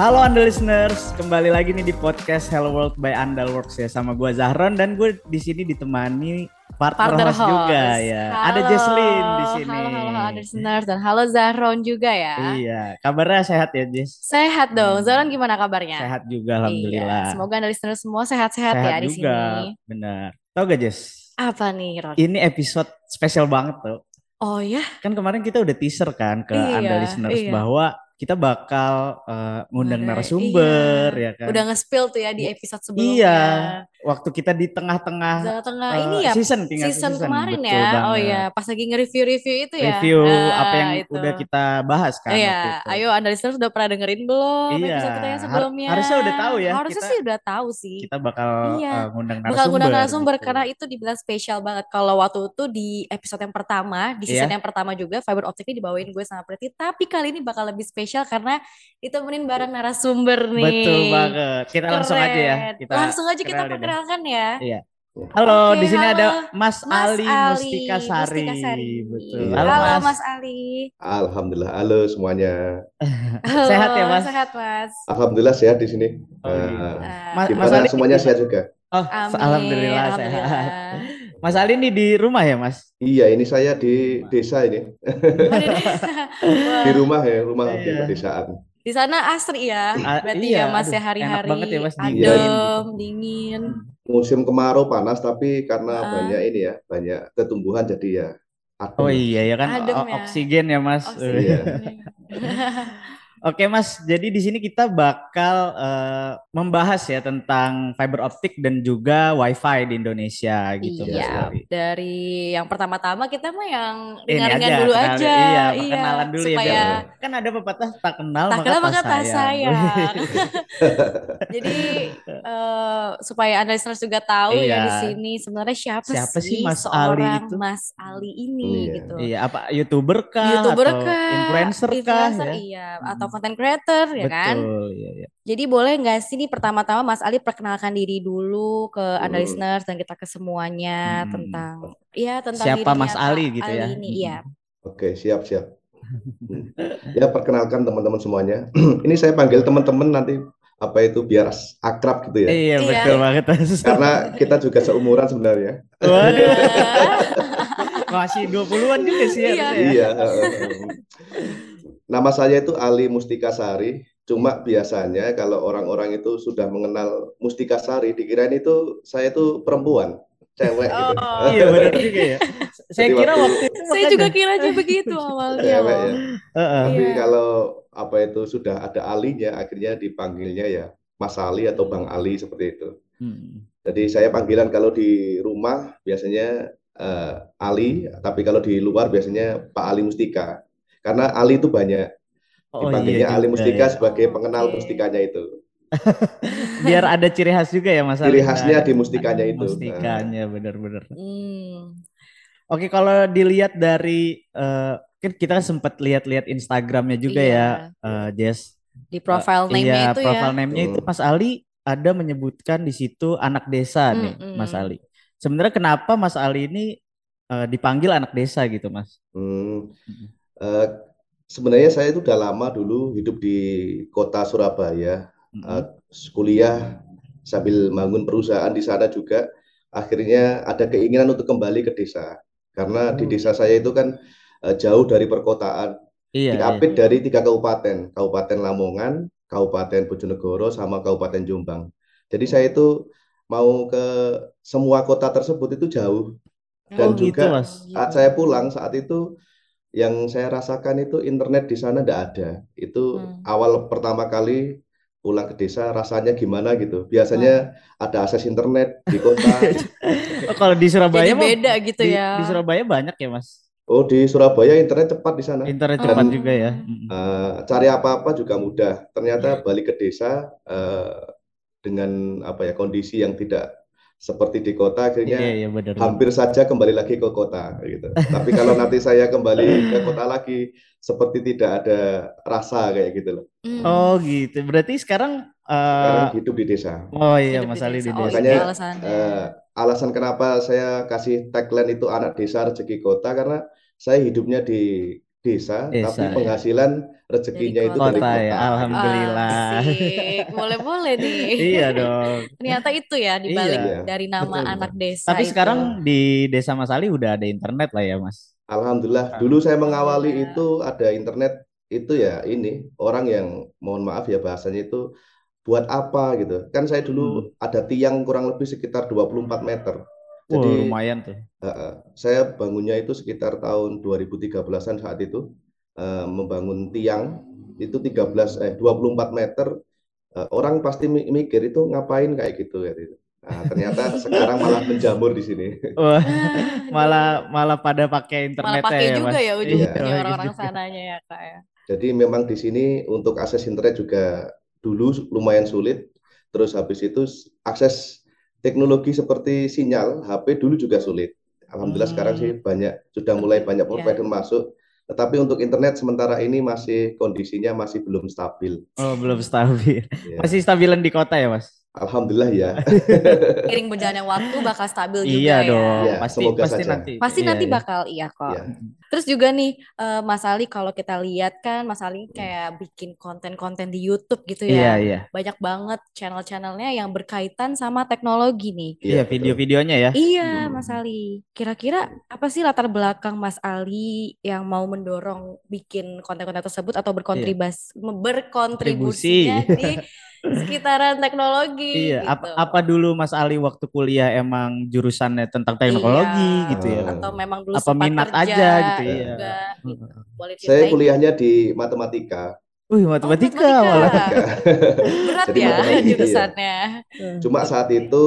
Halo Andal listeners, kembali lagi nih di podcast Hello World by Andal Works ya sama gue Zahron dan gue di sini ditemani partner, Partner host, juga host. ya. Halo. Ada Jesslyn di sini. Halo, halo, halo listeners dan halo Zahron juga ya. Iya, kabarnya sehat ya Jess? Sehat dong. Hmm. Zahron gimana kabarnya? Sehat juga alhamdulillah. Iya, semoga anda listeners semua sehat-sehat Sehat ya di juga, sini. benar. Tau gak Jess? Apa nih, Ron? Ini episode spesial banget tuh. Oh ya? Kan kemarin kita udah teaser kan ke Iya, Anda listeners iya. bahwa kita bakal eh, ngundang narasumber ya kan. Udah nge-spill tuh ya di episode sebelumnya. Iya, waktu kita di tengah-tengah Tengah-tengah eh, ini ya season tinggal season, season, kemarin betul ya. Oh banget. iya, pas lagi nge-review-review itu ya. review Nah, apa yang itu. udah kita bahas kan Iya, ayo anda listeners udah pernah dengerin belum Iya, episode kita yang har- sebelumnya? harusnya udah tahu ya, Harusnya kita- sih udah tahu sih. Kita bakal Iya. eh, ngundang narasumber. bakal ngundang narasumber gitu. karena itu dibilang spesial banget. Kalau waktu itu di episode yang pertama, di season Iya. yang pertama juga Fiber Optic ini dibawain gue sama Preti. Tapi kali ini bakal lebih spesial karena ditemenin bareng narasumber nih. Betul banget. Kita langsung aja ya. Keren. Kita langsung aja kita. Perkenalkan ya. Iya. Halo, Oke, di sini halo. ada Mas, Mas Ali, Mustika Sari. Mustika Sari. Betul. Iya. Halo, Halo Mas. Mas Ali. Alhamdulillah, halo semuanya. Halo, Sehat ya, Mas? Sehat Mas. Alhamdulillah sehat di sini. Oh, gitu. Ah, Mas- gimana Ali- semuanya sehat juga? Oh, Amin. alhamdulillah, alhamdulillah. sehat. Mas Ali ini di rumah ya, Mas? Iya, ini saya di desa ini, Oh, di, di rumah ya, rumah di Iya. pedesaan. Di sana asri ya, Ah, berarti iya, ya Mas aduh, ya hari-hari enak ya, Mas, dingin adem, gitu. dingin. Musim kemarau panas, tapi karena Ah. banyak ini ya, banyak ketumbuhan jadi ya adem. Oh iya ya kan Adem o- ya. oksigen ya, Mas. Oksigen. Iya. Oke Mas, jadi di sini kita bakal eh, membahas ya tentang fiber optik dan juga wifi di Indonesia gitu. Mas Iya, Ali. dari yang pertama-tama kita mah yang ringan-ringan dulu kenalin. aja. Iya, perkenalan dulu ya. supaya biar- kan ada pepatah tak kenal tak maka kenal tak maka tak sayang. sayang. Jadi eh, supaya anda listeners juga tahu ya Iya. di sini sebenarnya siapa, Siapa sih sih Mas Ali seorang itu? Mas Ali ini Iya. gitu. Iya, apa youtuber kah YouTuber atau kah, influencer kah influencer, ya? iya, Hmm. atau content creator ya kan. Betul, iya, iya. Jadi boleh nggak sih nih pertama-tama Mas Ali perkenalkan diri dulu ke anda Hmm. listeners dan kita ke semuanya Hmm. tentang ya tentang Siapa Mas Pak Ali gitu ya? ini, Hmm. iya. Oke, siap, siap. Hmm. Ya, perkenalkan teman-teman semuanya. ini saya panggil teman-teman nanti apa itu biar akrab gitu ya. Iya, Iya. betul banget. Karena kita juga seumuran sebenarnya. Waduh, masih 20-an juga sih Iya. ya. Iya. Nama saya itu Ali Mustika Sari. Cuma biasanya kalau orang-orang itu sudah mengenal Mustika Sari, dikirain itu saya itu perempuan, cewek gitu. Oh. Iya benar juga ya. Saya Jadi kira waktu- waktu itu Saya juga kiranya begitu awalnya Cewek ya. Heeh. Tapi Iya. kalau apa itu sudah ada alinya, akhirnya dipanggilnya ya Mas Ali atau Bang Ali seperti itu. Hmm. Jadi saya panggilan kalau di rumah biasanya eh, Ali, tapi kalau di luar biasanya Pak Ali Mustika. Karena Ali itu banyak. Oh Dipanggilnya iya Ali juga Mustika ya. sebagai pengenal mustikanya itu. Biar ada ciri khas juga ya Mas Ciri khasnya Nah, di mustikanya itu. Mustikanya benar-benar. Hmm. Oke, kalau dilihat dari eh, kan kita sempat lihat-lihat Instagramnya juga Iya. ya, eh, Jess. Di profile Eh, name-nya iya, itu profile ya. name-nya itu Hmm. Mas Ali ada menyebutkan di situ anak desa nih, Mm-mm. Mas Ali. Sebenarnya kenapa Mas Ali ini eh, dipanggil anak desa gitu, Mas? Hmm. Eh, sebenarnya saya itu udah lama dulu hidup di kota Surabaya. Eh, kuliah sambil bangun perusahaan di sana juga. Akhirnya ada keinginan untuk kembali ke desa, karena di Oh. desa saya itu kan eh, jauh dari perkotaan. Iya, iya. Diapit dari tiga kabupaten, Kabupaten Lamongan, Kabupaten Bojonegoro, sama Kabupaten Jombang. Jadi saya itu mau ke semua kota tersebut itu jauh. Oh, Dan gitu, juga Mas. saat saya pulang saat itu yang saya rasakan itu internet di sana tidak ada. Itu Hmm. awal pertama kali pulang ke desa rasanya gimana gitu. Biasanya ada akses internet di kota. Oh, kalau di Surabaya Jadi mah beda gitu di, ya. di Surabaya banyak ya, Mas. Oh, di Surabaya internet cepat di sana. Internet Oh. cepat Dan- juga ya. Eh, cari apa-apa juga mudah. Iya. Ternyata balik ke desa eh, dengan apa ya kondisi yang tidak seperti di kota akhirnya Iya, iya benar. hampir saja kembali lagi ke kota gitu. Tapi kalau nanti saya kembali ke kota lagi seperti tidak ada rasa kayak gitu loh. Hmm. Oh, gitu. Berarti sekarang eh, Sekarang hidup di desa. oh iya Hidup Mas di Ali di desa. Oh. Makanya. Eh, alasan kenapa saya kasih tagline itu anak desa rezeki kota karena saya hidupnya di desa, Desa, tapi ya. penghasilan rezekinya itu dari Kota ya, alhamdulillah. Asik, boleh-boleh nih. Iya dong. Ternyata itu ya dibalik Iya, dari nama betul. anak desa Tapi itu. sekarang di Desa Mas Ali udah ada internet lah ya, Mas. Alhamdulillah, dulu saya mengawali Alhamdulillah. itu ada internet itu ya ini orang yang mohon maaf ya bahasanya itu buat apa gitu. Kan saya dulu ada tiang kurang lebih sekitar 24 meter. Wah, Jadi lumayan tuh. eh, saya bangunnya itu sekitar tahun 2013-an saat itu eh, membangun tiang itu 13 eh 24 meter. Eh, orang pasti mi- mikir itu ngapain kayak gitu ya. Nah, ternyata sekarang malah menjamur di sini. Wah, Ah, malah malah pada pakai malah internet pakai ya, juga Mas. ya ujungnya Iya, orang-orang gitu. sananya ya kak ya. Jadi memang di sini untuk akses internet juga dulu lumayan sulit. Terus habis itu akses teknologi seperti sinyal HP dulu juga sulit. Alhamdulillah Hmm. sekarang sih banyak sudah mulai banyak Ya. provider masuk. Tetapi untuk internet sementara ini masih kondisinya masih belum stabil. Oh, belum stabil. Ya. Masih stabilan di kota ya, Mas? Alhamdulillah ya. Seiring berjalannya waktu bakal stabil juga Iya ya. dong, Iya, pasti semoga pasti saja. nanti. Pasti Iya, nanti iya. bakal iya kok. Ya. Terus juga nih eh, Mas Ali kalau kita lihat kan Mas Ali kayak bikin konten-konten di YouTube gitu Iya, ya. iya. Banyak banget channel-channelnya yang berkaitan sama teknologi nih. Iya, betul. video-videonya ya. Iya, Hmm. Mas Ali. Kira-kira apa sih latar belakang Mas Ali yang mau mendorong bikin konten-konten tersebut atau berkontribus berkontribusinya di sekitaran teknologi Iya, gitu? apa dulu Mas Ali waktu kuliah emang jurusannya tentang teknologi Iya. gitu ya? Atau memang dulu Apa minat kerja aja gitu ya? juga gitu. Saya kuliahnya di matematika. Wih, matematika matematika. malah. Berat Jadi ya matematika, iya. jurusannya. Cuma saat itu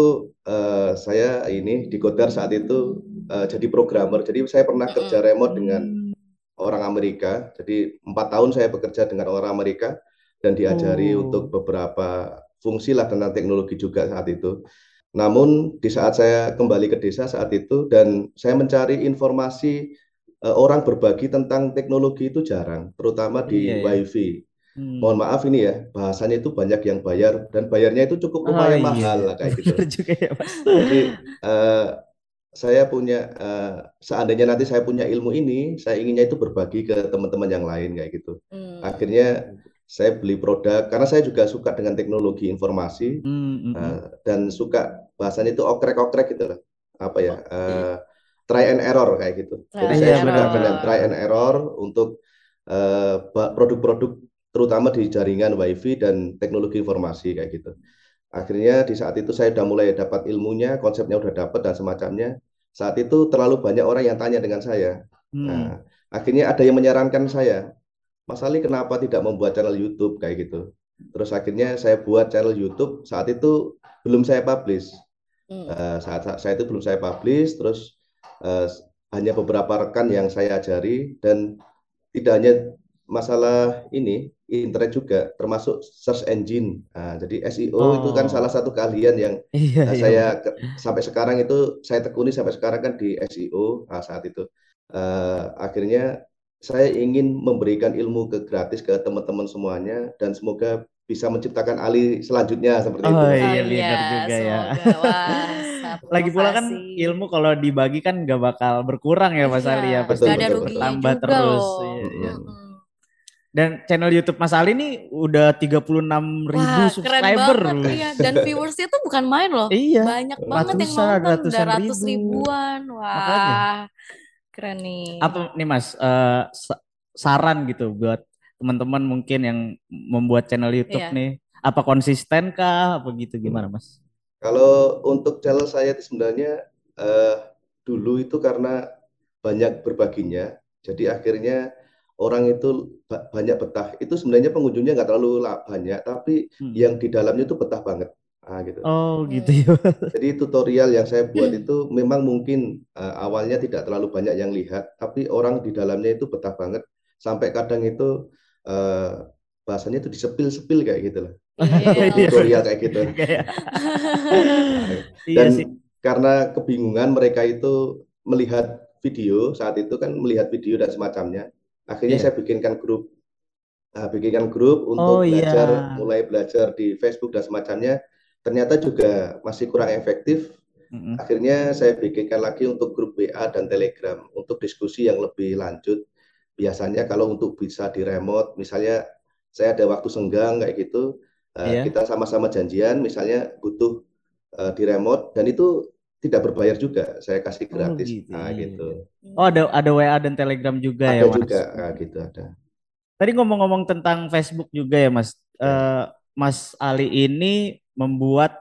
eh, saya ini di Godar saat itu eh, jadi programmer. Jadi saya pernah kerja remote dengan orang Amerika. Jadi empat tahun saya bekerja dengan orang Amerika dan diajari Oh. untuk beberapa fungsi lah tentang teknologi juga saat itu. Namun di saat saya kembali ke desa saat itu dan saya mencari informasi eh, orang berbagi tentang teknologi itu jarang, terutama di Iya, iya. WiFi. Hmm. Mohon maaf ini ya, bahasanya itu banyak yang bayar dan bayarnya itu cukup Oh, lumayan iya. mahal lah kayak gitu. Juga ya, Mas. Jadi eh, saya punya eh, seandainya nanti saya punya ilmu ini, saya inginnya itu berbagi ke teman-teman yang lain kayak gitu. Hmm. Akhirnya saya beli produk karena saya juga suka dengan teknologi informasi Hmm, hmm, eh, dan suka bahasanya itu okrek-okrek gitu lah. Apa ya? Eh, try and error kayak gitu. Try Jadi saya error. suka dengan try and error untuk eh, produk-produk terutama di jaringan WiFi dan teknologi informasi kayak gitu. Akhirnya di saat itu saya udah mulai dapat ilmunya, konsepnya udah dapat dan semacamnya. Saat itu terlalu banyak orang yang tanya dengan saya. Hmm. Nah, akhirnya ada yang menyarankan saya, Mas Ali kenapa tidak membuat channel YouTube kayak gitu. Terus akhirnya saya buat channel YouTube. Saat itu belum saya publish. Hmm. Eh, saat, saat saya itu belum saya publish. Terus eh, hanya beberapa rekan yang saya ajari dan tidak hanya masalah ini internet juga termasuk search engine. Nah, jadi SEO itu kan Oh. salah satu keahlian yang Iya, Nah, iya. saya ke- sampai sekarang itu saya tekuni sampai sekarang kan di SEO nah, saat itu Eh, akhirnya saya ingin memberikan ilmu ke gratis ke teman-teman semuanya dan semoga bisa menciptakan Ali selanjutnya seperti itu. Oh, Mas. iya, benar juga ya. Lagi pula kan ilmu kalau dibagi kan nggak bakal berkurang ya Mas Iya, Ali ya, pasti ada betul, ruginya tambah juga terus. loh. Iya, iya. Mm-mm. Dan channel YouTube Mas Ali nih udah 36 ribu Wah, keren subscriber. banget iya. Dan viewersnya tuh bukan main loh. Iya. Banyak banget yang Ratusan, nonton, udah ratusan ratus ribu. ribuan. Wah, Makanya. Keren nih. Apa nih Mas eh, sa- saran gitu buat teman-teman mungkin yang membuat channel YouTube Iya. nih? Apa konsisten kah? Apa gitu gimana Mas? Kalau untuk channel saya itu sebenarnya eh, dulu itu karena banyak berbaginya, jadi akhirnya orang itu ba- banyak betah. Itu sebenarnya pengunjungnya nggak terlalu la- banyak, tapi Hmm. yang di dalamnya itu betah banget. Ah, gitu. Oh Hmm. gitu ya. Jadi tutorial yang saya buat itu memang mungkin eh, awalnya tidak terlalu banyak yang lihat, tapi orang di dalamnya itu betah banget. Sampai kadang itu eh, bahasanya itu disepil-sepil kayak gitu lah. Iya. Tutorial kayak gitu. Iya Dan karena kebingungan mereka itu melihat video saat itu kan melihat video dan semacamnya. Akhirnya Iya. saya bikinkan grup. Nah, bikinkan grup Oh, untuk iya. belajar, mulai belajar di Facebook dan semacamnya. Ternyata juga masih kurang efektif. Mm-mm. Akhirnya saya bikinkan lagi untuk grup WA dan Telegram untuk diskusi yang lebih lanjut. biasanya kalau untuk bisa di remote, misalnya saya ada waktu senggang kayak gitu, uh, yeah. kita sama-sama janjian, misalnya butuh uh, di remote dan itu tidak berbayar juga, saya kasih oh, gratis. Oh, gitu. Nah, ya, gitu. Oh, ada ada WA dan Telegram juga ada ya, Mas? juga, nah, gitu ada. Tadi ngomong-ngomong tentang Facebook juga ya, Mas. Uh, Mas Ali ini membuat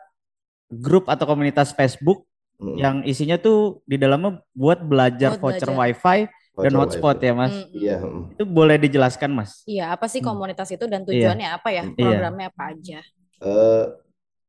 grup atau komunitas Facebook hmm. yang isinya tuh di dalamnya buat belajar buat voucher belajar. WiFi dan hotspot ya mas. Iya. Hmm. Itu boleh dijelaskan mas? Iya. Apa sih mm. komunitas itu dan tujuannya iya. apa ya? Iya. Programnya iya. apa aja? Uh,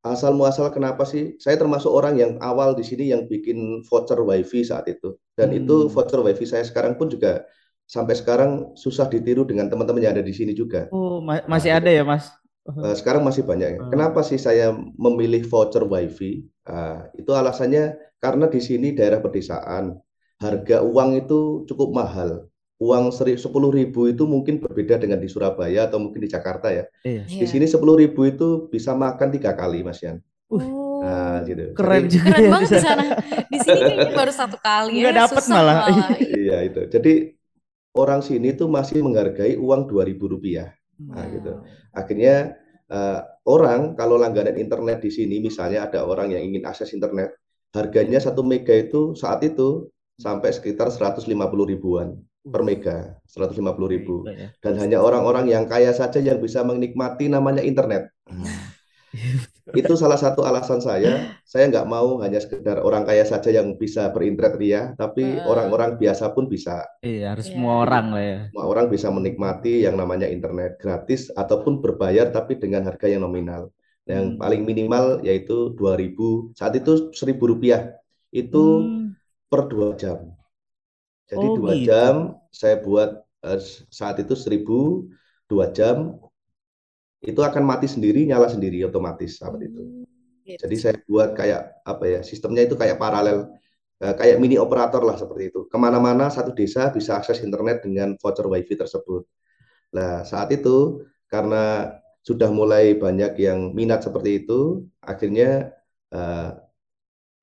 asal muasal kenapa sih? Saya termasuk orang yang awal di sini yang bikin voucher WiFi saat itu. Dan hmm. itu voucher WiFi saya sekarang pun juga sampai sekarang susah ditiru dengan teman-teman yang ada di sini juga. Oh, ma masih nah, ada ya mas? Uh, sekarang masih banyak. Uh. Kenapa sih saya memilih voucher WiFi? Uh, itu alasannya karena di sini daerah pedesaan harga uang itu cukup mahal. Uang sepuluh ribu itu mungkin berbeda dengan di Surabaya atau mungkin di Jakarta ya. Iya. Di sini sepuluh ribu itu bisa makan tiga kali, Mas Yan. Oh, nah, gitu. Keren Jadi, juga. Keren ya banget di sana. Di sini baru satu kali. Nggak ya, dapat malah. malah. iya itu. Jadi orang sini tuh masih menghargai uang dua ribu rupiah. Nah, gitu. Akhirnya uh, orang kalau langganan internet di sini, misalnya ada orang yang ingin akses internet, harganya satu mega itu saat itu sampai sekitar 150 ribuan per mega, 150 ribu. Ya. Dan hanya orang-orang yang kaya saja yang bisa menikmati namanya internet. itu salah satu alasan saya. Saya nggak mau hanya sekedar orang kaya saja yang bisa berinternet ria, tapi orang-orang biasa pun bisa. Iya, harus yeah. semua orang lah ya. Semua orang bisa menikmati yang namanya internet gratis ataupun berbayar tapi dengan harga yang nominal. Yang hmm. paling minimal yaitu 2000, saat itu 1000 rupiah. Itu hmm per dua jam. Jadi oh, dua gitu. jam saya buat uh, saat itu seribu dua jam itu akan mati sendiri nyala sendiri otomatis seperti itu. Hmm, gitu. Jadi saya buat kayak apa ya sistemnya itu kayak paralel uh, kayak mini operator lah seperti itu. Ke mana-mana satu desa bisa akses internet dengan voucher wifi tersebut. Nah saat itu karena sudah mulai banyak yang minat seperti itu, akhirnya uh,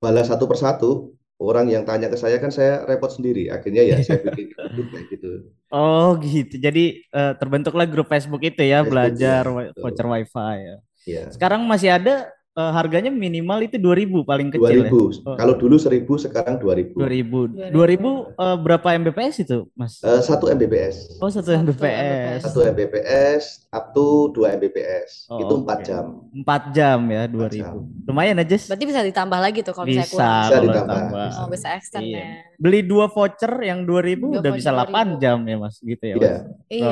balas satu persatu orang yang tanya ke saya kan saya repot sendiri. Akhirnya ya saya bikin grup kayak gitu. Oh gitu. Jadi uh, terbentuklah grup Facebook itu ya Facebook, belajar ya, voucher WiFi ya. ya. Sekarang masih ada uh, harganya minimal itu 2000 paling kecil 2000. ya. Oh. Kalau dulu 1000 sekarang 2000. 2000. 2000, 2000 uh, berapa Mbps itu, Mas? Uh, 1 Mbps. Oh, 1 Mbps. 1 Mbps up to 2 Mbps. Oh, itu 4 okay. jam. 4 jam ya 2000. Jam. Lumayan aja. Berarti bisa ditambah lagi tuh kalau bisa kurang. Bisa ditambah. Oh, bisa extend iya. ya. Beli dua voucher yang 2000 udah bisa 8 jam ya, Mas, gitu ya. Iya. Iya.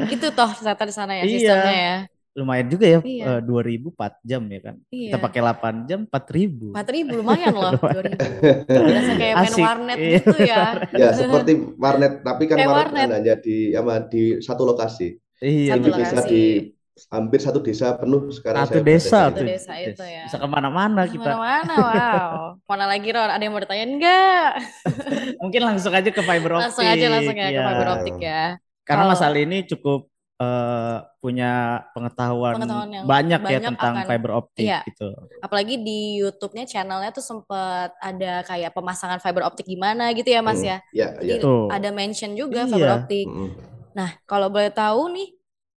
Oh, gitu toh ternyata di sana ya iya. sistemnya ya lumayan juga ya iya. uh, 2000 4 jam ya kan. Iya. Kita pakai 8 jam 4000. 4000 lumayan loh 2000. Berasa kayak Asik. main warnet iya. gitu ya. ya seperti warnet tapi kan warnet, warnet. Kan hanya di apa di satu lokasi. Iya, satu bisa di hampir satu desa penuh sekarang satu desa satu desa itu ya bisa ke mana-mana kita ke mana-mana wow mana lagi Ron ada yang mau ditanya enggak mungkin langsung aja ke fiber optik langsung aja langsung ya, ya. ke iya. fiber optik ya karena oh. masalah ini cukup uh, punya pengetahuan, pengetahuan yang banyak, ya banyak ya tentang akan, fiber optik iya. gitu. Apalagi di YouTube-nya channelnya tuh sempet ada kayak pemasangan fiber optik gimana gitu ya Mas hmm, ya. Iya, iya. Ada mention juga iya. fiber optik. Hmm. Nah, kalau boleh tahu nih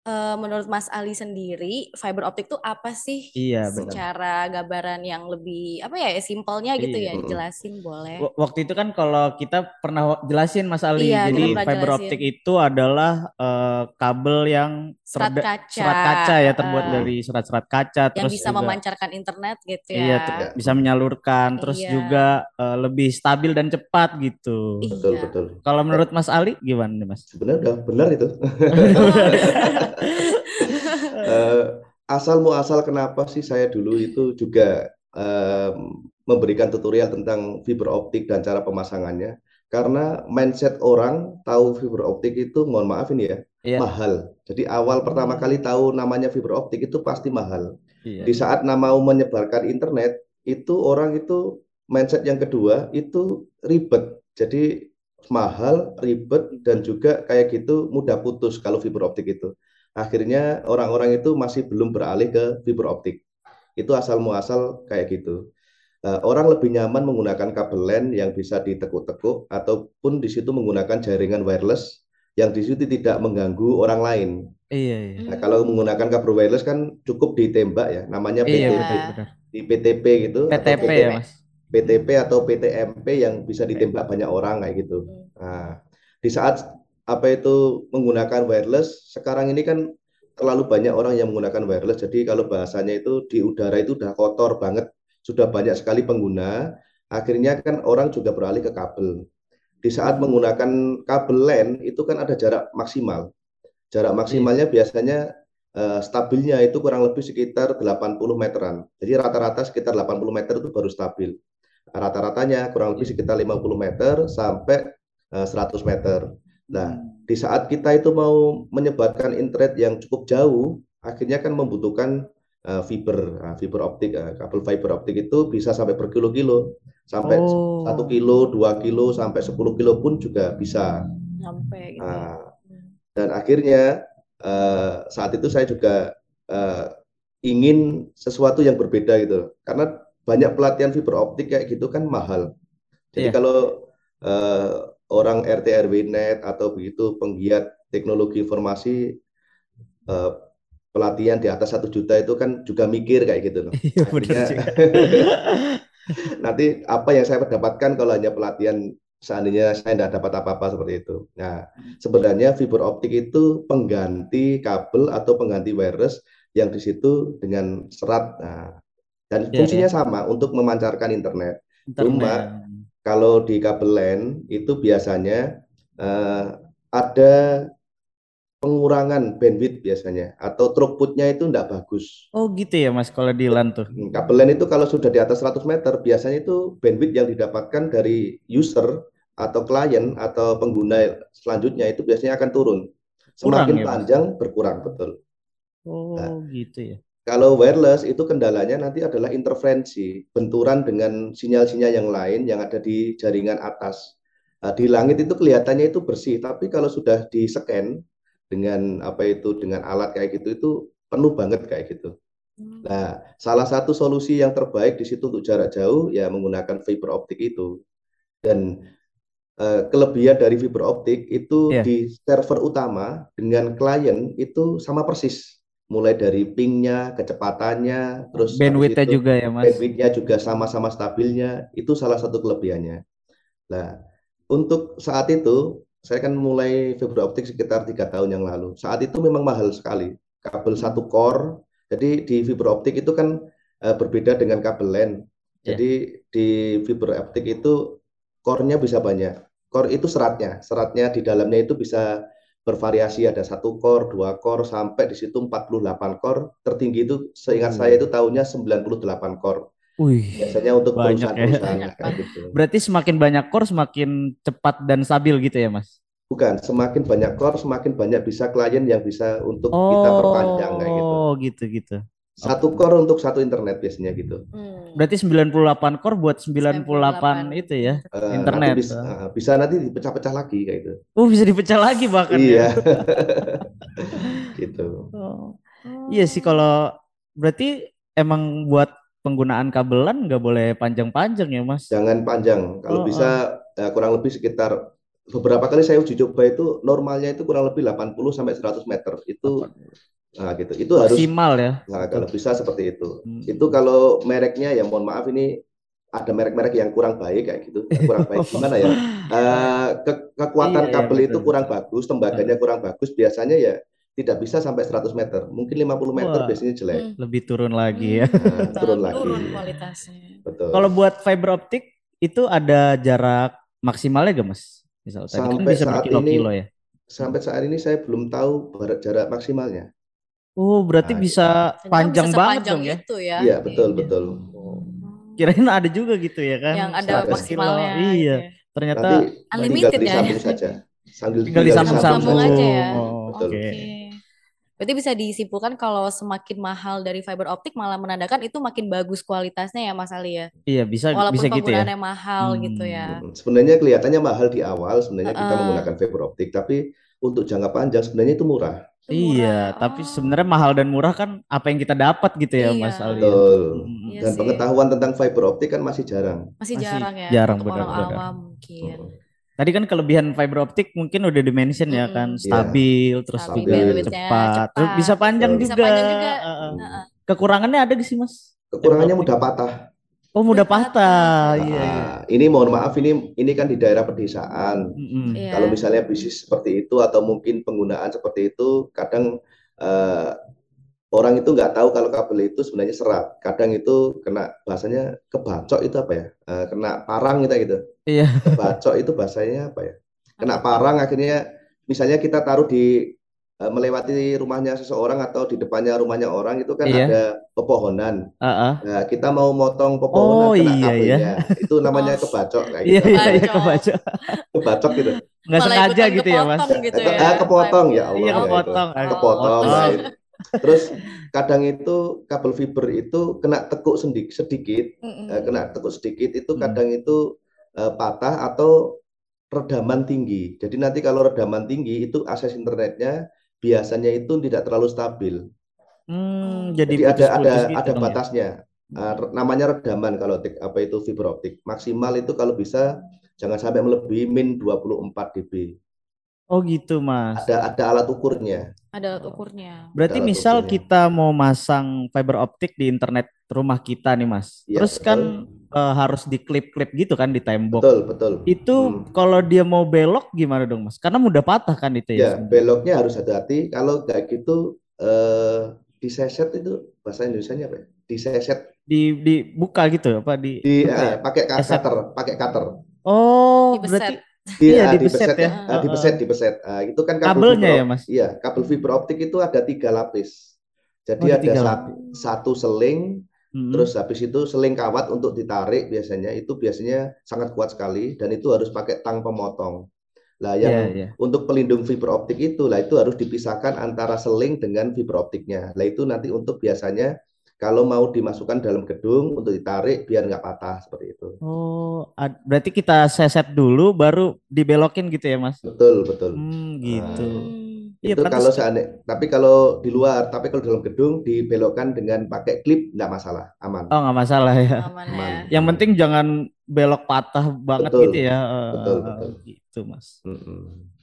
uh, menurut Mas Ali sendiri fiber optik tuh apa sih? Iya, benar. Secara gambaran yang lebih apa ya simpelnya gitu iya. ya, jelasin boleh. Waktu itu kan kalau kita pernah jelasin Mas Ali, iya, jadi fiber jelasin. optik itu adalah uh, kabel yang serat kaca, serat kaca ya terbuat uh, dari serat-serat kaca, yang terus bisa juga, memancarkan internet gitu ya. Iya, bisa menyalurkan, terus iya. juga uh, lebih stabil dan cepat gitu. Iya. Betul betul. Kalau menurut Mas Ali gimana nih Mas? Sebenarnya udah benar itu. uh, asal muasal kenapa sih saya dulu itu juga um, memberikan tutorial tentang fiber optik dan cara pemasangannya karena mindset orang tahu fiber optik itu mohon maaf ini ya yeah. mahal. Jadi awal pertama hmm. kali tahu namanya fiber optik itu pasti mahal. Yeah. Di saat mau menyebarkan internet itu orang itu mindset yang kedua itu ribet. Jadi mahal, ribet dan juga kayak gitu mudah putus kalau fiber optik itu akhirnya orang-orang itu masih belum beralih ke fiber optik. Itu asal muasal kayak gitu. Uh, orang lebih nyaman menggunakan kabel LAN yang bisa ditekuk-tekuk ataupun di situ menggunakan jaringan wireless yang di situ tidak mengganggu orang lain. Iya, iya. Nah, kalau menggunakan kabel wireless kan cukup ditembak ya, namanya Iya, PTP. benar. Di PTP gitu atau PTP PT ya, Mas. PTP atau PTMP yang bisa ditembak banyak orang kayak gitu. Nah, di saat apa itu menggunakan wireless, sekarang ini kan terlalu banyak orang yang menggunakan wireless. Jadi kalau bahasanya itu di udara itu udah kotor banget, sudah banyak sekali pengguna. Akhirnya kan orang juga beralih ke kabel. Di saat menggunakan kabel LAN itu kan ada jarak maksimal. Jarak maksimalnya biasanya eh, stabilnya itu kurang lebih sekitar 80 meteran. Jadi rata-rata sekitar 80 meter itu baru stabil. Rata-ratanya kurang lebih sekitar 50 meter sampai eh, 100 meter. Nah, di saat kita itu mau menyebarkan internet yang cukup jauh, akhirnya kan membutuhkan uh, fiber, uh, fiber optik, uh, kabel fiber optik itu bisa sampai berkilo-kilo, sampai Oh. satu kilo, dua kilo, sampai 10 kilo pun juga bisa. Sampai gitu. Nah, dan akhirnya uh, saat itu saya juga uh, ingin sesuatu yang berbeda gitu, karena banyak pelatihan fiber optik kayak gitu kan mahal. Jadi Iya. kalau uh, orang RT RW net atau begitu penggiat teknologi informasi uh, pelatihan di atas satu juta itu kan juga mikir kayak gitu loh. Iya, benar. Nanti apa yang saya dapatkan kalau hanya pelatihan seandainya saya tidak dapat apa-apa seperti itu. Nah, sebenarnya fiber optik itu pengganti kabel atau pengganti wireless yang di situ dengan serat. Nah, dan Iya, fungsinya sama untuk memancarkan internet. Internet. Kalau di kabel LAN itu biasanya eh, ada pengurangan bandwidth biasanya atau throughputnya itu tidak bagus. Oh gitu ya Mas kalau di LAN tuh. Hmm, Kabel LAN itu kalau sudah di atas 100 meter, biasanya itu bandwidth yang didapatkan dari user atau klien atau pengguna selanjutnya itu biasanya akan turun. Kurang Semakin ya, Mas? panjang berkurang betul. Oh Nah. gitu ya. Kalau wireless itu kendalanya nanti adalah interferensi, benturan dengan sinyal-sinyal yang lain yang ada di jaringan atas. Nah, di langit itu kelihatannya itu bersih, tapi kalau sudah di scan dengan apa itu dengan alat kayak gitu itu penuh banget kayak gitu. Hmm. Nah, salah satu solusi yang terbaik di situ untuk jarak jauh ya menggunakan fiber optik itu. Dan eh, kelebihan dari fiber optik itu Iya. di server utama dengan klien itu sama persis. Mulai dari pingnya, kecepatannya, terus Bandwidth-nya juga ya Mas. bandwidth-nya juga sama-sama stabilnya. Itu salah satu kelebihannya. Nah, untuk saat itu saya kan mulai fiber optik sekitar tiga tahun yang lalu. Saat itu memang mahal sekali. Kabel satu core. Jadi di fiber optik itu kan eh, berbeda dengan kabel LAN. Ya. Jadi di fiber optik itu core-nya bisa banyak. Core itu seratnya. Seratnya di dalamnya itu bisa bervariasi ada satu core, dua core, sampai di situ 48 core. Tertinggi itu seingat Oh. saya itu tahunnya 98 core. Wih. Biasanya untuk Banyak ya. perusahaan-perusahaan Banyak gitu. Berarti semakin banyak core semakin cepat dan stabil gitu ya Mas? Bukan, semakin banyak core, semakin banyak bisa klien yang bisa untuk kita perpanjang kayak gitu. Oh gitu gitu. Satu core untuk satu internet biasanya gitu. Hmm. Berarti 98 core buat 98 itu ya. Eh, Internet. nanti bisa, eh, bisa nanti dipecah-pecah lagi kayak gitu. Oh bisa dipecah lagi bahkan Iya, ya. gitu. Oh. Iya sih kalau berarti emang buat penggunaan kabelan nggak boleh panjang-panjang ya Mas? Jangan panjang. Kalau Oh, bisa eh, kurang lebih sekitar beberapa kali saya uji coba itu normalnya itu kurang lebih 80 sampai 100 meter. Itu nah gitu. Itu harus Maksimal ya. nah, kalau bisa seperti itu. Hmm. Itu kalau mereknya ya mohon maaf ini ada merek-merek yang kurang baik kayak gitu. Kurang baik gimana ya? Eh, ke- kekuatan Iya, iya, kabel itu betul, kurang bagus, tembaganya kurang bagus. Biasanya ya tidak bisa sampai 100 meter. Mungkin 50 meter Wah. biasanya jelek. Hmm. Lebih turun lagi ya. Nah, turun lagi. Turun kualitasnya. Betul. Kalau buat fiber optik itu ada jarak maksimalnya gak Mas? Misal tadi kan Sampai bisa saat berkilo-kilo ini- ya. Sampai saat ini saya belum tahu jarak maksimalnya. Oh berarti Nah, bisa Ternyata panjang bisa banget dong ya. ya. Iya, betul, betul. Kirain ada juga gitu ya kan. Yang ada Ada. maksimalnya. Iya. gitu ya. Ternyata Nanti Unlimited tinggal ya. disambung saja. Sambil tinggal disambung-sambung Sambung aja ya. Oh, Betul. Oke. Oke. Berarti bisa disimpulkan kalau semakin mahal dari fiber optik malah menandakan itu makin bagus kualitasnya ya Mas Ali ya. Iya bisa Walaupun bisa gitu ya. penggunaannya mahal Hmm. gitu ya. Hmm, Sebenarnya kelihatannya mahal di awal sebenarnya kita Heeh. menggunakan fiber optik, tapi untuk jangka panjang sebenarnya itu murah. Iya, tapi sebenarnya mahal dan murah kan apa yang kita dapat gitu ya, Iya. Mas Ali. Betul. Mm, Iya Dan sih. pengetahuan tentang fiber optik kan masih jarang. Masih Masih jarang ya jarang, benar-benar. awam mungkin. Tadi kan kelebihan fiber optik mungkin udah dimention ya kan, stabil, terus Stabil, juga bandwidth-nya cepat, terus cepat. bisa panjang. Bisa juga. panjang juga. Heeh. Heeh. Kekurangannya ada gak sih, Mas? Kekurangannya mudah patah. Oh, mudah patah. patah. Iya, iya. Nah, ini mohon maaf ini ini kan di daerah pedesaan. Mm-mm. Iya. Kalau misalnya bisnis seperti itu atau mungkin penggunaan seperti itu, kadang eh, orang itu nggak tahu kalau kabel itu sebenarnya serat. Kadang itu kena bahasanya kebacok itu apa ya? Eh, kena parang kita gitu. Iya. Kebacok itu bahasanya apa ya? Kena parang akhirnya misalnya kita taruh di eh, melewati rumahnya seseorang atau di depannya rumahnya orang itu kan Iya. ada pepohonan. Heeh. Nah, kita mau motong pepohonan Oh, kena iya, kabelnya. Itu namanya Oh. kebacok kayak Iya, gitu. iya, iya, Kebacok. Kebacok gitu. Nggak Malah sengaja gitu ya, Mas? gitu ya. Ah, kepotong ya Allah. Iya, ya itu. kepotong. Ah, Kepotong. kepotong. nah. Terus kadang itu kabel fiber itu kena tekuk sedikit, sedikit Mm-mm. eh, kena tekuk sedikit itu Hmm. kadang itu eh, patah atau redaman tinggi. Jadi nanti kalau redaman tinggi itu akses internetnya biasanya itu tidak terlalu stabil. Hmm, jadi Jadi ada ada gitu ada ya? batasnya. Eh, re- namanya redaman kalau tik- apa itu fiber optik. Maksimal itu kalau bisa jangan sampai melebihi min 24 dB. Oh gitu, Mas. Ada ada alat ukurnya. Ada alat ukurnya. Berarti Alat misal ukurnya. kita mau masang fiber optik di internet rumah kita nih, Mas. Iya, Terus kan eh, harus diklip-klip gitu kan di tembok. Betul, betul. Itu Hmm. kalau dia mau belok gimana dong, Mas? Karena mudah patah kan itu ya. Ya, beloknya harus hati-hati. Kalau kayak gitu eh diseset itu bahasa Indonesianya apa ya? Diseset Di dibuka gitu apa di di apa ya? eh, pakai cutter, pakai cutter. Oh, Dibeset. berarti Di, Iya, ah, dibeset dibeset ya. ya. Ah, dibeset, dibeset. Ah, itu kan kabel kabelnya fiber ya, Mas. Iya, kabel fiber optik itu ada tiga lapis. Jadi Oh, ada ada tiga sat- satu seling, Mm-mm. terus habis itu seling kawat untuk ditarik biasanya itu biasanya sangat kuat sekali dan itu harus pakai tang pemotong. Lah Iya, yang iya. untuk pelindung fiber optik itu lah itu harus dipisahkan antara seling dengan fiber optiknya. Lah itu nanti untuk biasanya kalau mau dimasukkan dalam gedung untuk ditarik biar nggak patah seperti itu. Oh, berarti kita seset dulu baru dibelokin gitu ya, Mas? Betul, betul. Hmm, gitu. Hmm. Iya, itu pantas- kalau seandainya, tapi kalau di luar, tapi kalau dalam gedung dibelokkan dengan pakai klip nggak masalah, aman. Oh, nggak masalah ya. Aman Aman. ya. Yang penting jangan belok patah banget Betul. gitu ya. Betul, eh, betul. Gitu, Mas. Mm-mm.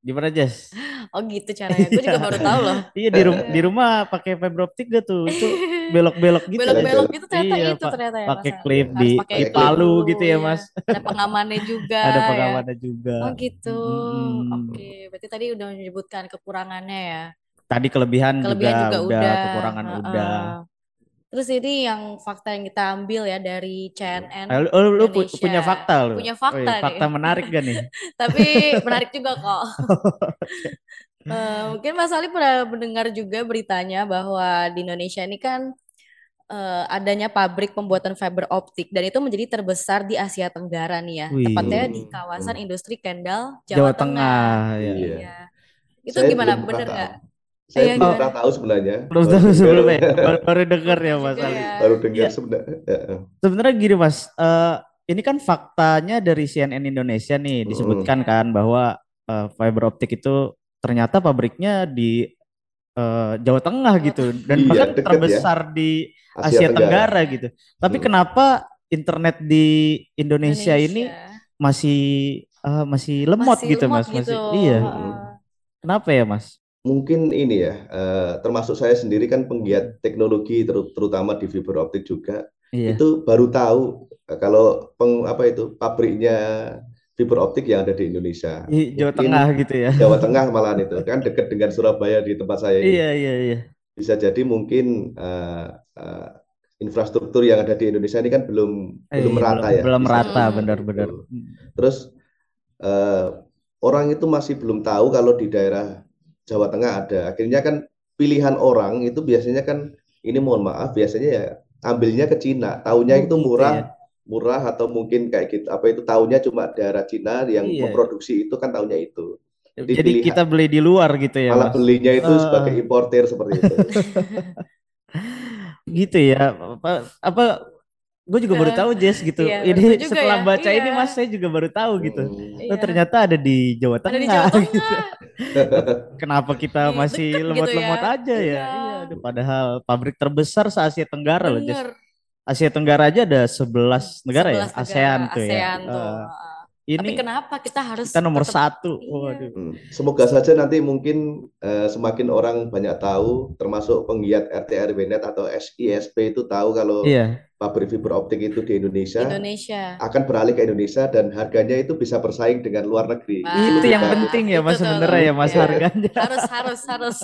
Gimana, Jess? Oh gitu caranya. Gue juga baru tahu loh. Iya di rumah di rumah pakai fiber optik gak tuh? Itu belok-belok gitu. Belok-belok gitu ternyata Iya, itu ternyata ya. Pakai klip Harus di, di palu dulu, gitu ya, iya. Mas. Ada pengamannya juga. Ada ya. pengamannya juga. Oh gitu. Mm-mm. Oke, berarti tadi udah menyebutkan kekurangannya ya. Tadi kelebihan, Kelebihan juga, juga, udah, kekurangan Heeh. udah. Terus ini yang fakta yang kita ambil ya dari CNN. Eh, Lu, lu- pu- punya fakta lu? Punya Oh, fakta nih. fakta menarik gak nih? Tapi menarik juga kok. Eh, mungkin Mas Ali pernah mendengar juga beritanya bahwa di Indonesia ini kan eh, adanya pabrik pembuatan fiber optik dan itu menjadi terbesar di Asia Tenggara nih ya. Wih. Tepatnya di kawasan industri Kendal, Jawa Jawa, Tengah, ya. Iya. Iya. Itu Saya gimana? Bener nggak? Saya Iya, belum gimana? pernah tahu sebenarnya. Belum Baru tahu dengar- sebelumnya, ya? baru, baru denger ya Mas Juga Ali. ya. Baru dengar Iya. sebenarnya. Heeh. Sebenarnya gini Mas, eh, ini kan faktanya dari CNN Indonesia nih disebutkan kan bahwa eh, fiber optik itu ternyata pabriknya di eh, Jawa Tengah gitu dan Iya, bahkan ya. terbesar di Asia, Tenggara. gitu. Tapi Hmm. kenapa internet di Indonesia, ini masih eh, masih lemot Masih gitu lemot Mas? gitu. Masih, iya. Heeh. Kenapa ya Mas? Mungkin ini ya, eh, termasuk saya sendiri kan penggiat teknologi ter- terutama di fiber optik juga. Iya. Itu baru tahu eh, kalau peng, apa itu pabriknya fiber optik yang ada di Indonesia. Di Jawa Mungkin Tengah gitu ya. Jawa Tengah malahan itu kan dekat dengan Surabaya di tempat saya ini. Iya iya iya. Bisa jadi mungkin eh, eh, infrastruktur yang ada di Indonesia ini kan belum Eh, belum merata ya. Belum merata benar-benar. Terus eh, orang itu masih belum tahu kalau di daerah Jawa Tengah ada. Akhirnya kan pilihan orang itu biasanya kan ini mohon maaf biasanya ya ambilnya ke Cina. Taunya Oh, itu gitu murah, ya. murah atau mungkin kayak gitu. Apa itu taunya cuma daerah Cina yang Iya. memproduksi itu kan taunya itu. Jadi Dipilihan. kita beli di luar gitu ya Malah Mas? belinya itu Eh. sebagai importer seperti itu. Gitu ya. Apa, apa gue juga baru tahu Jess gitu. Iya, ini setelah ya. baca ini Iya. Mas saya juga baru tahu gitu. Hmm. Oh, Iya. ternyata ada di Jawa Tengah. Ada di Jawa gitu. Tengah. Kenapa kita Iya, masih gitu lemot-lemot ya. aja ya? Iya. Iya, aduh, padahal pabrik terbesar se Asia Tenggara loh, Jess. Bener. Asia Tenggara aja ada 11 negara ya, 11 negara, ASEAN tuh ya. ASEAN tuh. Eh, Tapi ini kenapa kita harus kita nomor tetap- satu. Iya. Waduh. Hmm. Semoga saja nanti mungkin eh, semakin orang banyak tahu, termasuk penggiat RT RW-net atau SISP itu tahu kalau Iya, pabrik fiber optik itu di Indonesia Indonesia. akan beralih ke Indonesia dan harganya itu bisa bersaing dengan luar negeri. Wah. itu lebih yang bagus. penting ya Mas Itu sebenarnya ya Mas Iya. harganya. Harus harus harus.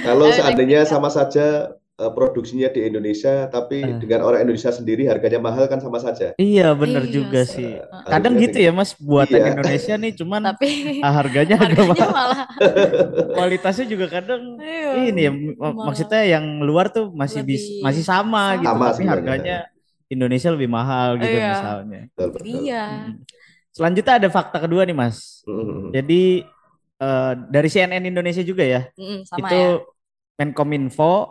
Kalau seandainya sama saja eh, produksinya di Indonesia, tapi Eh. dengan orang Indonesia sendiri harganya mahal kan sama saja. Iya, bener Iya juga sih. Eh, Kadang gitu ya Mas, buatan Iya. Indonesia nih cuman Tapi harganya agak harganya mahal. malah Kualitasnya juga kadang iya, ini ya mak- mahal. maksudnya yang luar tuh masih bis, Lebih masih sama gitu sama tapi sebenarnya. harganya Indonesia lebih mahal gitu Iya. misalnya. Betul, betul. Iya. Mm. Selanjutnya ada fakta kedua nih Mas. Hmm. Jadi eh, dari CNN Indonesia juga ya. Mm, sama itu ya. Menkominfo me-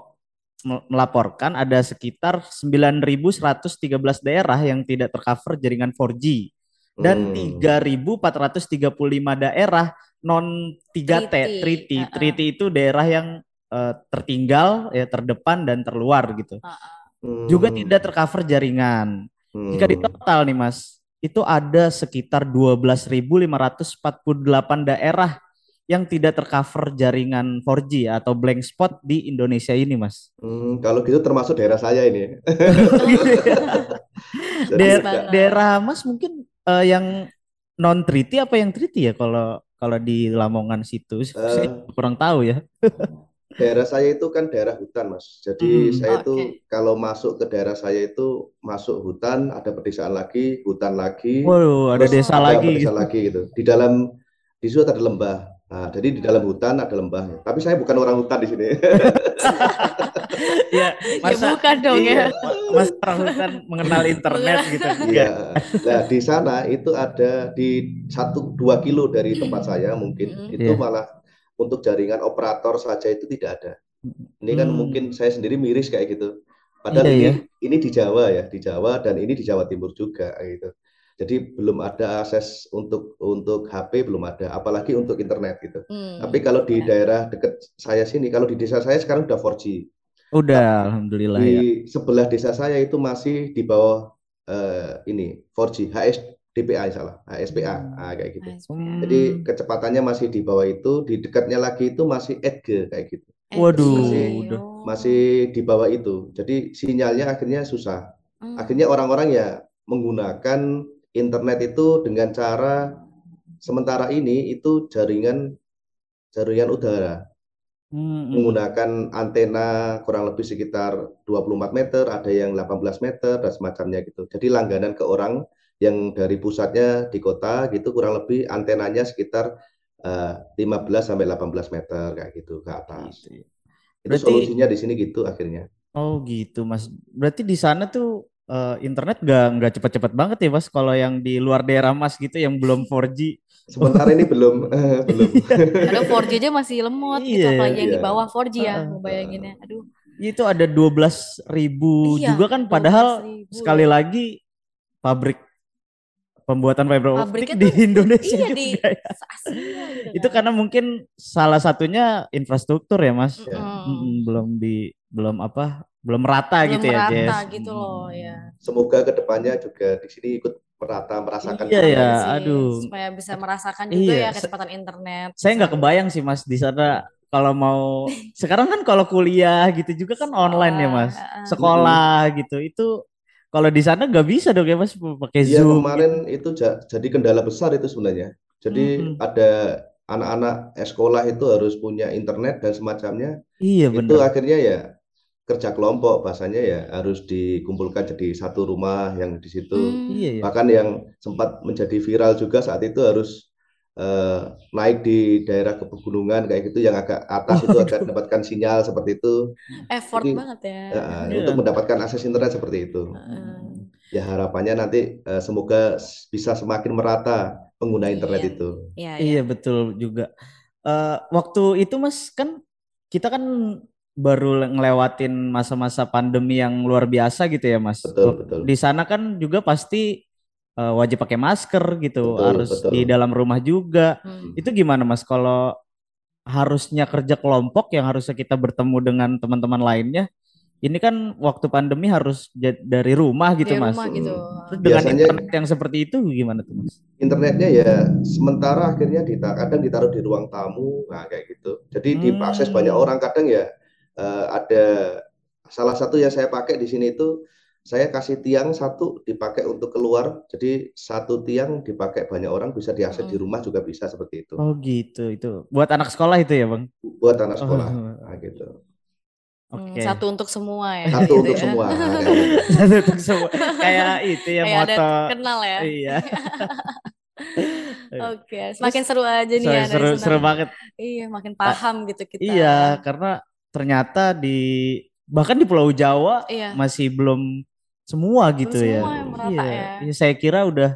melaporkan ada sekitar 9.113 daerah yang tidak tercover jaringan 4G dan Hmm. 3.435 daerah non 3T, Triti, Triti. uh-uh. Triti itu daerah yang eh, tertinggal, ya terdepan dan terluar gitu. Hmm. Juga tidak tercover jaringan. Hmm. Jika di total nih Mas, itu ada sekitar 12.548 daerah yang tidak tercover jaringan 4G atau blank spot di Indonesia ini, Mas. Hmm, kalau gitu termasuk daerah saya ini. Jadi, Daer- banget. daerah Mas mungkin eh, yang non treaty apa yang treaty ya kalau kalau di Lamongan situ saya kurang tahu ya. daerah saya itu kan daerah hutan, Mas. Jadi Hmm. saya Oke. itu kalau masuk ke daerah saya itu masuk hutan, ada pedesaan lagi, hutan lagi, Waduh, ada desa ada lagi pedesaan gitu. lagi gitu. Di dalam di situ ada lembah. Nah, jadi di dalam hutan ada lembah. Tapi saya bukan orang hutan di sini. Ya, Ya masa bukan dong Iya. ya. Mas orang hutan mengenal internet gitu. Iya. Nah, di sana itu ada di satu dua kilo dari tempat saya mungkin itu Iya. malah untuk jaringan operator saja itu tidak ada. Ini kan Hmm. mungkin saya sendiri miris kayak gitu. Padahal Iya, ini ya. ini di Jawa ya, di Jawa dan ini di Jawa Timur juga gitu. Jadi belum ada akses untuk untuk HP belum ada, apalagi untuk internet gitu. Hmm. Tapi kalau di benar. daerah dekat saya sini, kalau di desa saya sekarang udah 4G. Udah, alhamdulillah ya. Di sebelah desa saya itu masih di bawah eh, ini 4G, HSDPA salah, HSPA, ah, kayak gitu. Hmm. Jadi kecepatannya masih di bawah itu, di dekatnya lagi itu masih 8G kayak gitu. Waduh, Masih- udah. Masih di bawah itu. Jadi sinyalnya akhirnya susah. Hmm. Akhirnya orang-orang ya menggunakan internet itu dengan cara sementara ini itu jaringan jaringan udara Hmm, hmm. menggunakan antena kurang lebih sekitar 24 meter, ada yang 18 meter dan semacamnya gitu. Jadi langganan ke orang yang dari pusatnya di kota gitu kurang lebih antenanya sekitar eh, 15 sampai 18 meter kayak gitu ke atas. Gitu ya. Itu Berarti- solusinya di sini gitu akhirnya. Oh gitu mas. Berarti di sana tuh eh, internet nggak nggak cepet-cepet banget ya mas. Kalau yang di luar daerah mas gitu yang belum 4G. Sementara ini belum belum. Kadang 4G aja masih lemot gitu, Iya, apalagi yang di iya. bawah 4G ya, Heeh. ngebayanginnya. Aduh. Itu ada 12 ribu Iya, juga kan. Padahal 12.000 sekali ya. lagi pabrik pembuatan fiber optik Pabriknya di tuh Indonesia Iya juga di ya. Asia gitu Itu kan. karena mungkin salah satunya infrastruktur ya mas. Mm-mm. Mm-mm, belum di belum apa belum rata Belum gitu ya merata Jess. gitu loh ya. Semoga ke depannya juga di sini ikut merata merasakan Iya, ya, Sih, aduh. Supaya bisa merasakan juga Iya, ya kecepatan internet. Saya nggak kebayang sih mas di sana kalau mau sekarang kan kalau kuliah gitu juga kan online ya mas. Sekolah, Sekolah gitu itu kalau di sana nggak bisa dong ya mas pakai Iya zoom. kemarin itu ja- jadi kendala besar itu sebenarnya. Jadi Mhm. ada anak-anak sekolah itu harus punya internet dan semacamnya. Iya Itu benar. akhirnya ya kerja kelompok bahasanya ya harus dikumpulkan jadi satu rumah yang di situ. Hmm. Iya ya. Bahkan yang sempat menjadi viral juga saat itu harus eh, naik di daerah pegunungan kayak gitu yang agak atas itu akan mendapatkan sinyal seperti itu. Effort Jadi, banget ya. Ya, Iya. untuk mendapatkan akses internet seperti itu. Heeh. Ya harapannya nanti eh, semoga bisa semakin merata pengguna internet Iya. itu. Iya, iya. Iya betul juga. Eh waktu itu mas kan kita kan baru ngelewatin masa-masa pandemi yang luar biasa gitu ya Mas. Betul, betul. Di sana kan juga pasti uh, wajib pakai masker gitu, betul, harus betul. di dalam rumah juga. Hmm. Itu gimana Mas kalau harusnya kerja kelompok yang harusnya kita bertemu dengan teman-teman lainnya ini kan waktu pandemi harus dari rumah gitu dari mas. Rumah gitu. Terus dengan Biasanya, internet yang seperti itu gimana tuh mas? Internetnya ya sementara akhirnya kita kadang ditaruh di ruang tamu, nah kayak gitu. Jadi hmm. diakses banyak orang. Kadang ya uh, ada salah satu yang saya pakai di sini itu saya kasih tiang satu dipakai untuk keluar. Jadi satu tiang dipakai banyak orang bisa diakses hmm. di rumah juga bisa seperti itu. Oh gitu itu. Buat anak sekolah itu ya bang? Buat anak sekolah. Oh. Nah, gitu. Hmm, okay. Satu untuk semua ya. Satu gitu untuk ya. semua. satu untuk semua. Kayak itu ya Kayak moto. Ada kenal ya. Iya. Oke, okay. semakin seru aja nih ya. Seru, seru banget. Iya, makin paham gitu kita. Iya, karena ternyata di bahkan di Pulau Jawa iya. masih belum semua gitu belum ya. Semua yang merata iya. ya. Iya, saya kira udah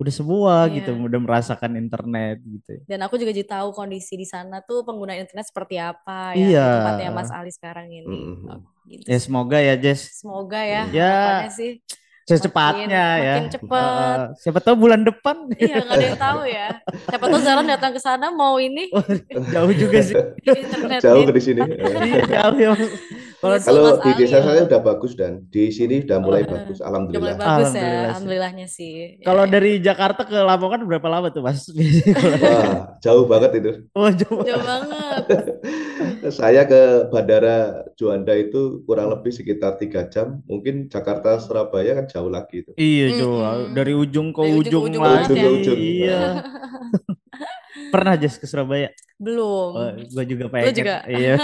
udah semua iya. gitu, udah merasakan internet gitu. Dan aku juga jadi tahu kondisi di sana tuh pengguna internet seperti apa ya iya. tempatnya Mas Ali sekarang ini. Mm. Oh, gitu. Ya semoga ya Jess. Semoga ya. Ya. sih secepatnya makin, ya. Makin cepet. Uh, siapa tahu bulan depan. Iya, gak ada yang tahu ya. Siapa tahu Zaran datang ke sana mau ini. Oh, jauh juga sih. Internet jauh ke di sini. Iya, jauh ya. Kalau, kalau di desa saya udah bagus dan di sini udah mulai oh, bagus, alhamdulillah. Udah mulai bagus ya, alhamdulillah ya, alhamdulillahnya sih. Kalau ya. dari Jakarta ke Lamongan berapa lama tuh mas? Wah, jauh banget itu. Oh jauh, jauh banget. saya ke Bandara Juanda itu kurang lebih sekitar tiga jam. Mungkin Jakarta Surabaya kan jauh lagi itu. Iya jauh, hmm. dari ujung ke dari ujung, ujung, ujung lagi. Ujung, ujung. Iya. Pernah aja ke Surabaya? Belum. Oh, gue juga pengen. Gue juga. Iya.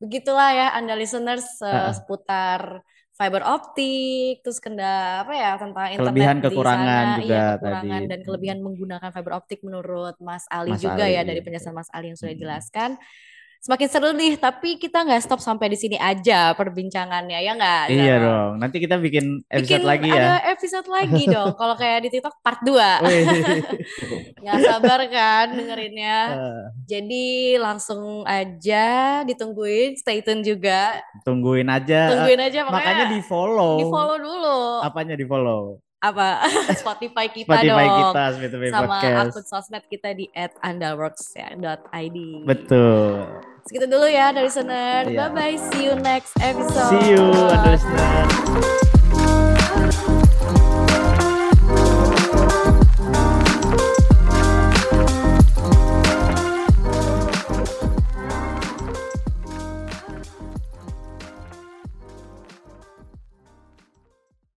Begitulah ya Anda listeners uh, seputar fiber optik, terus kenda apa ya tentang internet kelebihan kekurangan di sana, juga iya, kekurangan tadi. dan kelebihan menggunakan fiber optik menurut Mas Ali Mas juga Ali, ya dari penjelasan Mas Ali yang sudah dijelaskan. Hmm semakin seru nih tapi kita nggak stop sampai di sini aja perbincangannya ya nggak? Iya dong nanti kita bikin episode bikin lagi ya. ada episode lagi dong kalau kayak di TikTok part 2 nggak sabar kan dengerinnya. Uh. jadi langsung aja ditungguin stay tune juga. Tungguin aja. Tungguin aja makanya, makanya di follow di follow dulu. Apanya di follow apa? Spotify kita Spotify dong. kita Spotify sama podcast. akun sosmed kita di @andalworks ya. Betul. Segitu dulu ya dari listener. Iya. Bye bye. See you next episode. See you listener.